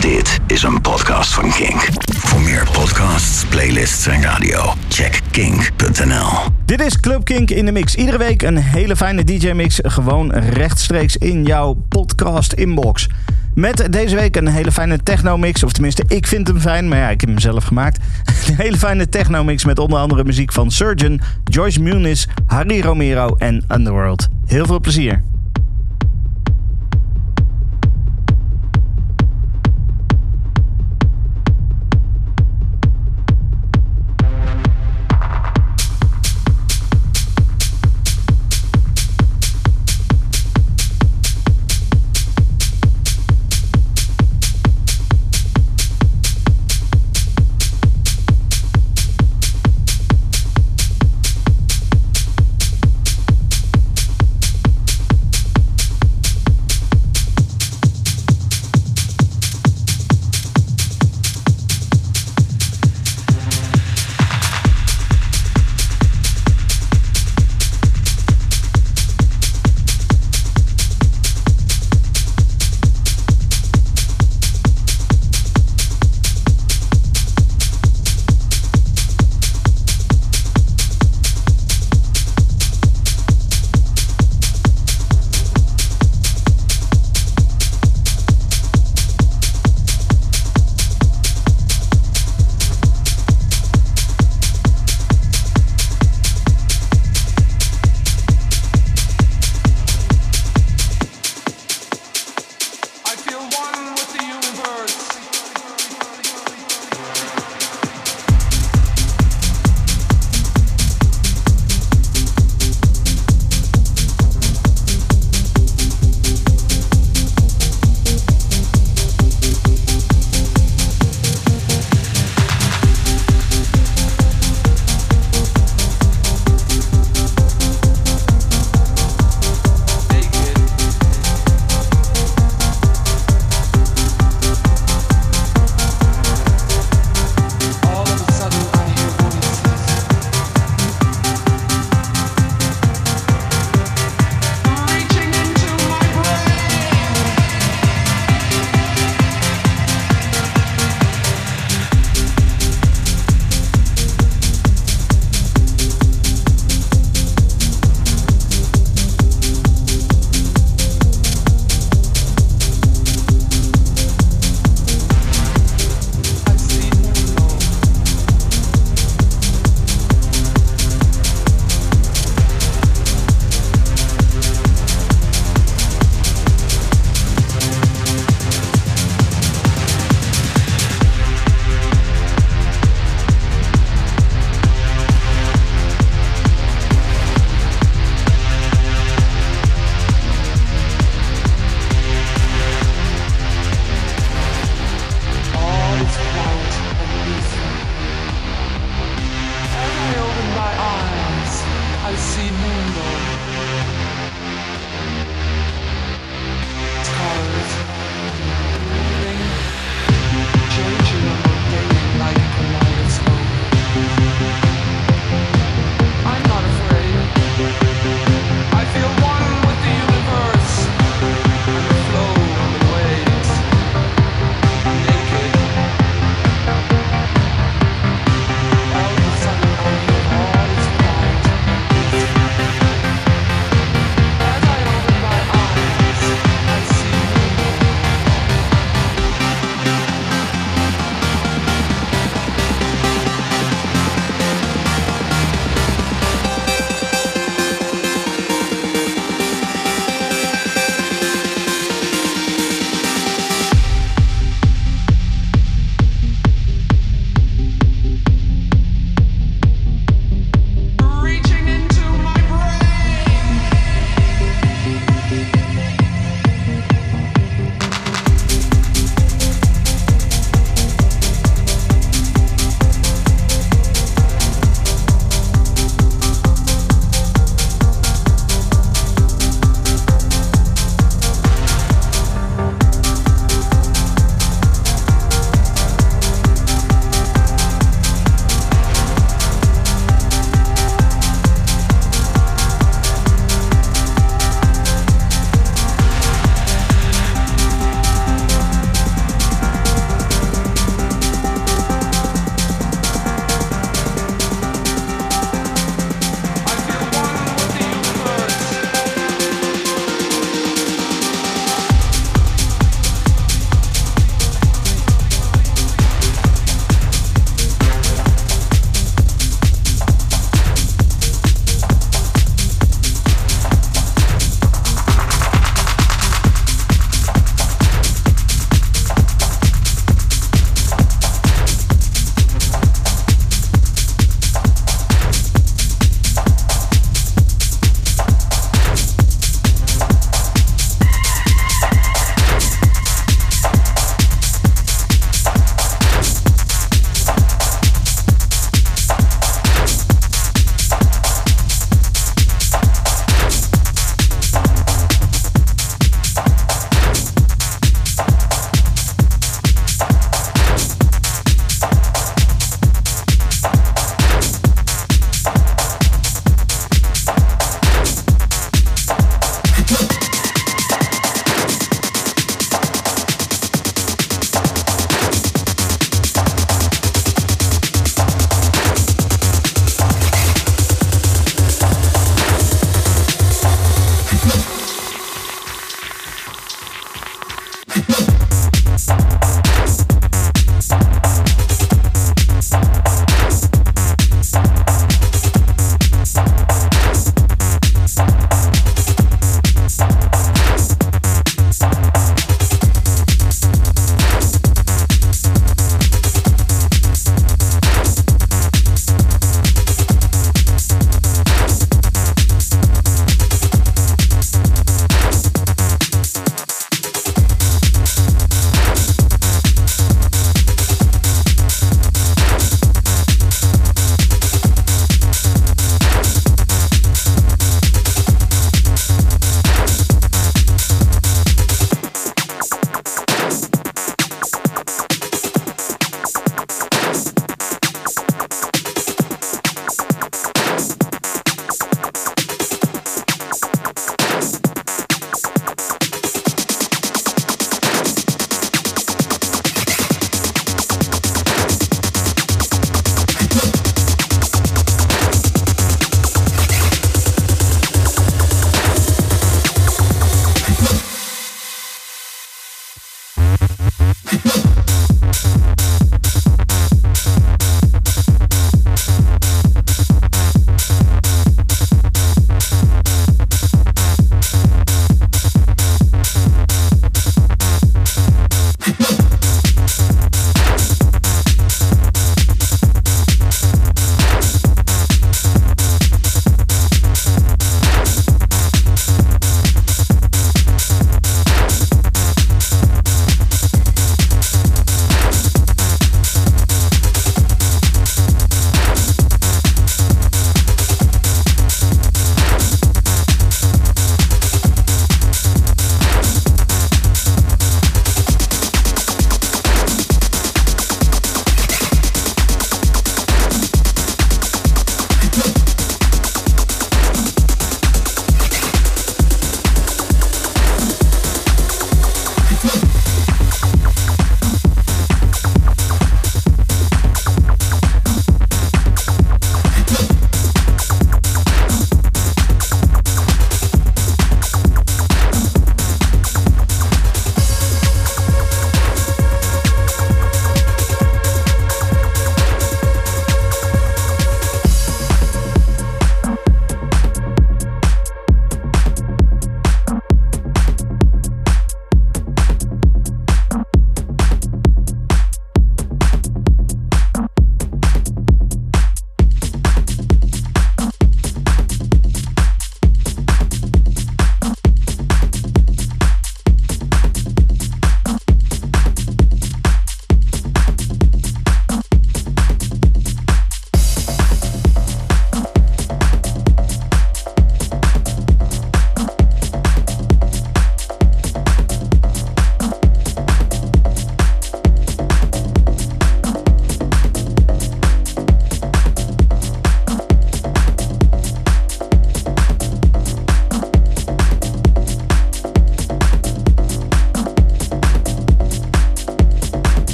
Dit is een podcast van Kink. Voor meer podcasts, playlists en radio, check kink.nl. Dit is Club Kink in de Mix. Iedere week een hele fijne DJ-mix. Gewoon rechtstreeks in jouw podcast-inbox. Met deze week een hele fijne techno-mix. Of tenminste, ik vind hem fijn, maar ja, ik heb hem zelf gemaakt. Een hele fijne techno-mix met onder andere muziek van Surgeon, Joyce Muniz, Harry Romero en Underworld. Heel veel plezier.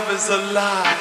Love is alive.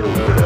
Thank you.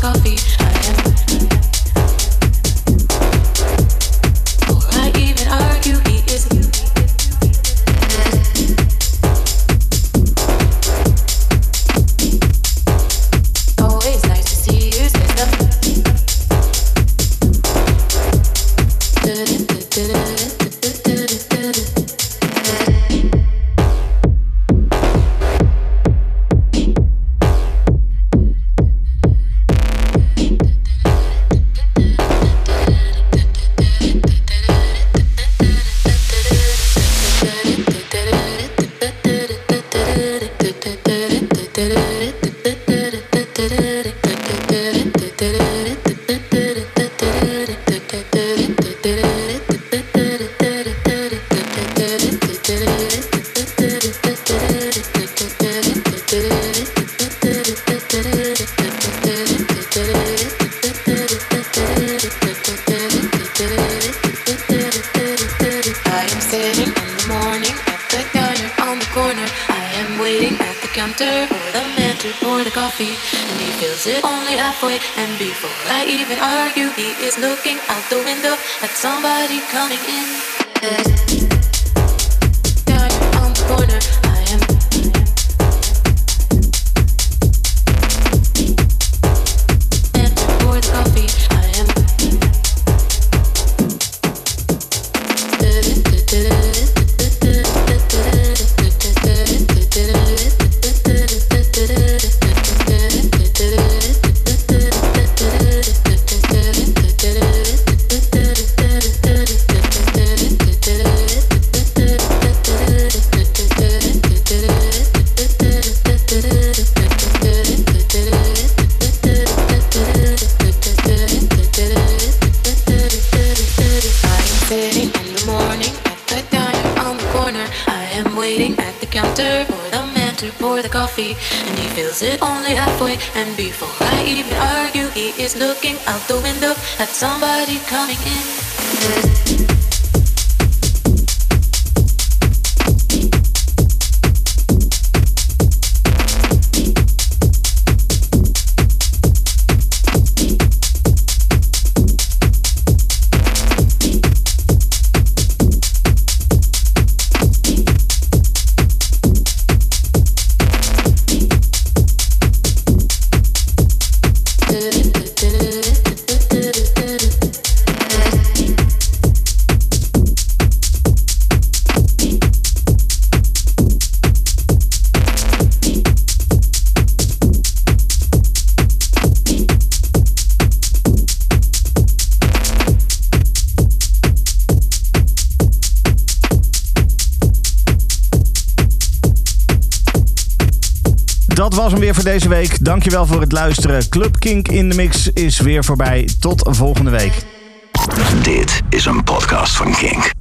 coffee. and he feels it only halfway. And before I even argue, he is looking out the window at somebody coming in. was hem weer voor deze week. Dankjewel voor het luisteren. Club Kink in de Mix is weer voorbij. Tot volgende week. Dit is een podcast van Kink.